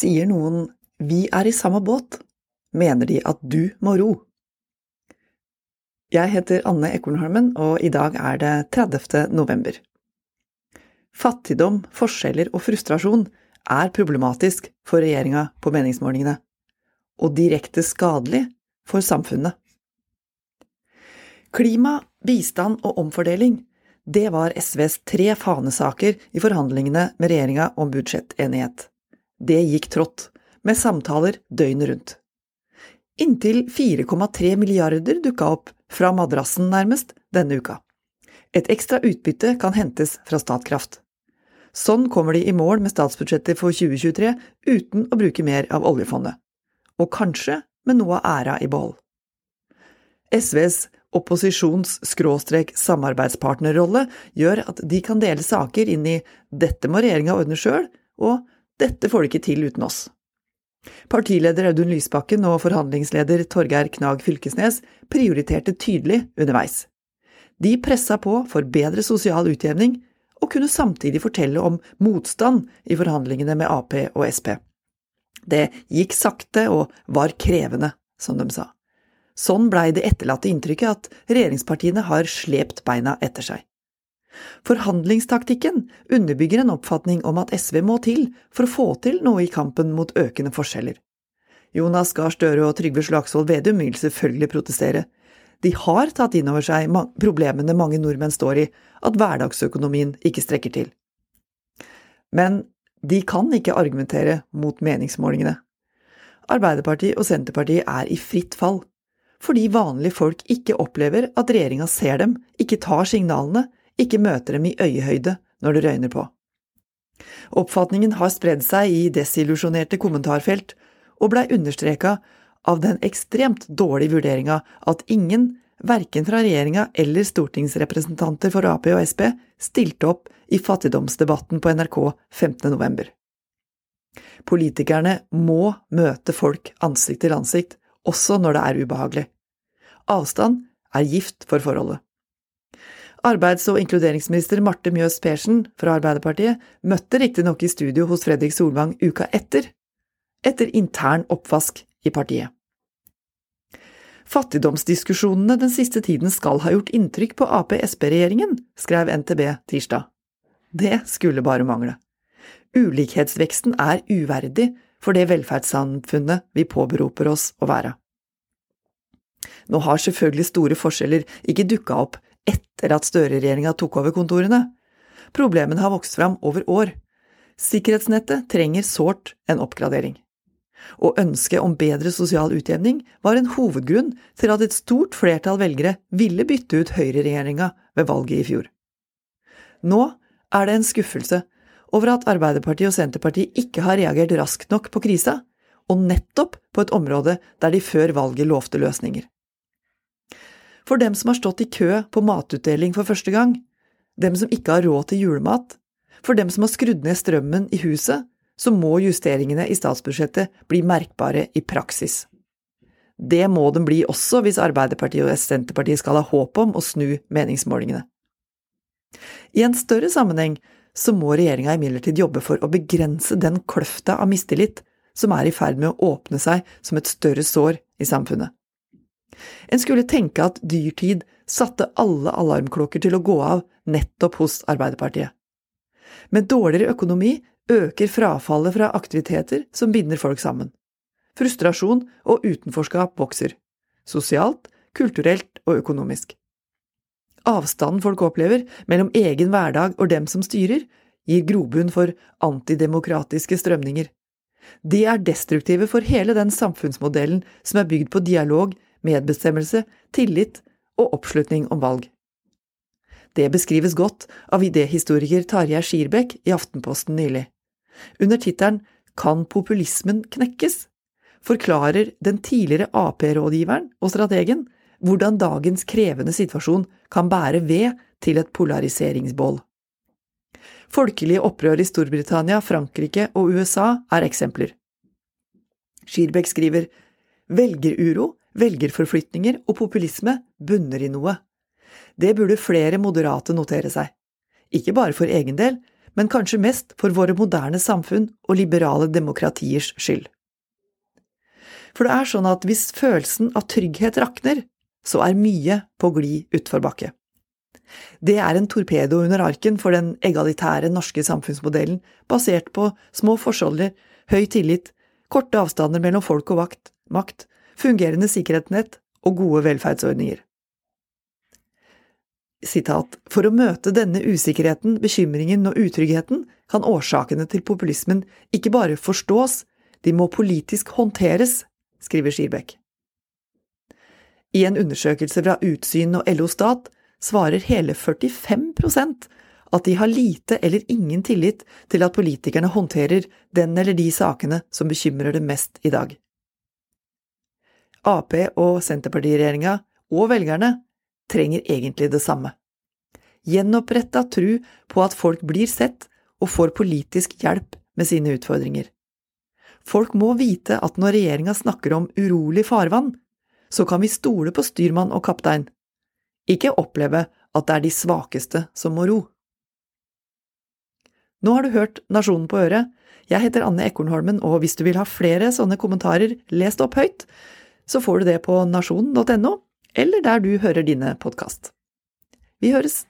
Sier noen vi er i samme båt, mener de at du må ro. Jeg heter Anne Ekornholmen, og i dag er det 30. november. Fattigdom, forskjeller og frustrasjon er problematisk for regjeringa på meningsmålingene, og direkte skadelig for samfunnet. Klima, bistand og omfordeling, det var SVs tre fanesaker i forhandlingene med regjeringa om budsjettenighet. Det gikk trått, med samtaler døgnet rundt. Inntil 4,3 milliarder dukka opp, fra madrassen nærmest, denne uka. Et ekstra utbytte kan hentes fra Statkraft. Sånn kommer de i mål med statsbudsjettet for 2023 uten å bruke mer av oljefondet. Og kanskje med noe av æra i behold. SVs opposisjons-samarbeidspartnerrolle gjør at de kan dele saker inn i dette må regjeringa ordne sjøl, og dette får de ikke til uten oss. Partileder Audun Lysbakken og forhandlingsleder Torgeir Knag Fylkesnes prioriterte tydelig underveis. De pressa på for bedre sosial utjevning, og kunne samtidig fortelle om motstand i forhandlingene med Ap og Sp. Det gikk sakte og var krevende, som de sa. Sånn blei det etterlatte inntrykket at regjeringspartiene har slept beina etter seg. Forhandlingstaktikken underbygger en oppfatning om at SV må til for å få til noe i kampen mot økende forskjeller. Jonas Gahr Støre og Trygve Slagsvold Vedum vil selvfølgelig protestere. De har tatt inn over seg problemene mange nordmenn står i, at hverdagsøkonomien ikke strekker til. Men de kan ikke argumentere mot meningsmålingene. Arbeiderpartiet og Senterpartiet er i fritt fall, fordi vanlige folk ikke opplever at regjeringa ser dem, ikke tar signalene, ikke møter dem i øyehøyde når det røyner på. Oppfatningen har spredd seg i desillusjonerte kommentarfelt, og blei understreka av den ekstremt dårlige vurderinga at ingen, verken fra regjeringa eller stortingsrepresentanter for Ap og Sp, stilte opp i fattigdomsdebatten på NRK 15. november. Politikerne må møte folk ansikt til ansikt, også når det er ubehagelig. Avstand er gift for forholdet. Arbeids- og inkluderingsminister Marte Mjøs Persen fra Arbeiderpartiet møtte riktignok i studio hos Fredrik Solvang uka etter, etter intern oppvask i partiet. Fattigdomsdiskusjonene den siste tiden skal ha gjort inntrykk på Ap-Sp-regjeringen, skrev NTB tirsdag. Det skulle bare mangle. Ulikhetsveksten er uverdig for det velferdssamfunnet vi påberoper oss å være. Nå har selvfølgelig store forskjeller ikke dukka opp etter at Støre-regjeringa tok over kontorene. Problemene har vokst fram over år. Sikkerhetsnettet trenger sårt en oppgradering. Og ønsket om bedre sosial utjevning var en hovedgrunn til at et stort flertall velgere ville bytte ut høyreregjeringa ved valget i fjor. Nå er det en skuffelse over at Arbeiderpartiet og Senterpartiet ikke har reagert raskt nok på krisa, og nettopp på et område der de før valget lovte løsninger for dem som har stått i kø på matutdeling for første gang, dem som ikke har råd til julemat, for dem som har skrudd ned strømmen i huset, så må justeringene i statsbudsjettet bli merkbare i praksis. Det må de bli også hvis Arbeiderpartiet og Senterpartiet skal ha håp om å snu meningsmålingene. I en større sammenheng så må regjeringa imidlertid jobbe for å begrense den kløfta av mistillit som er i ferd med å åpne seg som et større sår i samfunnet. En skulle tenke at dyrtid satte alle alarmklokker til å gå av nettopp hos Arbeiderpartiet. Med dårligere økonomi øker frafallet fra aktiviteter som binder folk sammen. Frustrasjon og utenforskap vokser. Sosialt, kulturelt og økonomisk. Avstanden folk opplever mellom egen hverdag og dem som styrer, gir grobunn for antidemokratiske strømninger. De er destruktive for hele den samfunnsmodellen som er bygd på dialog medbestemmelse, tillit og oppslutning om valg. Det beskrives godt av idéhistoriker Tarjei Skirbekk i Aftenposten nylig. Under tittelen Kan populismen knekkes? forklarer den tidligere Ap-rådgiveren og strategen hvordan dagens krevende situasjon kan bære ved til et polariseringsbål. Folkelige opprør i Storbritannia, Frankrike og USA er eksempler. Skirbekk skriver velgeruro Velgerforflytninger og populisme bunner i noe. Det burde flere moderate notere seg. Ikke bare for egen del, men kanskje mest for våre moderne samfunn og liberale demokratiers skyld. For det er sånn at hvis følelsen av trygghet rakner, så er mye på glid utforbakke. Det er en torpedo under arken for den egalitære norske samfunnsmodellen, basert på små forskjeller, høy tillit, korte avstander mellom folk og vakt, makt, fungerende sikkerhetsnett og gode velferdsordninger. Sitat, For å møte denne usikkerheten, bekymringen og utryggheten kan årsakene til populismen ikke bare forstås, de må politisk håndteres, skriver Skirbekk. I en undersøkelse fra Utsyn og LO Stat svarer hele 45% at de har lite eller ingen tillit til at politikerne håndterer den eller de sakene som bekymrer dem mest i dag. Ap og Senterpartiregjeringa, og velgerne, trenger egentlig det samme. Gjenoppretta tru på at folk blir sett og får politisk hjelp med sine utfordringer. Folk må vite at når regjeringa snakker om urolig farvann, så kan vi stole på styrmann og kaptein, ikke oppleve at det er de svakeste som må ro. Nå har du hørt Nasjonen på øret. Jeg heter Anne Ekornholmen, og hvis du vil ha flere sånne kommentarer lest opp høyt, så får du det på nasjonen.no, eller der du hører dine podkast. Vi høres!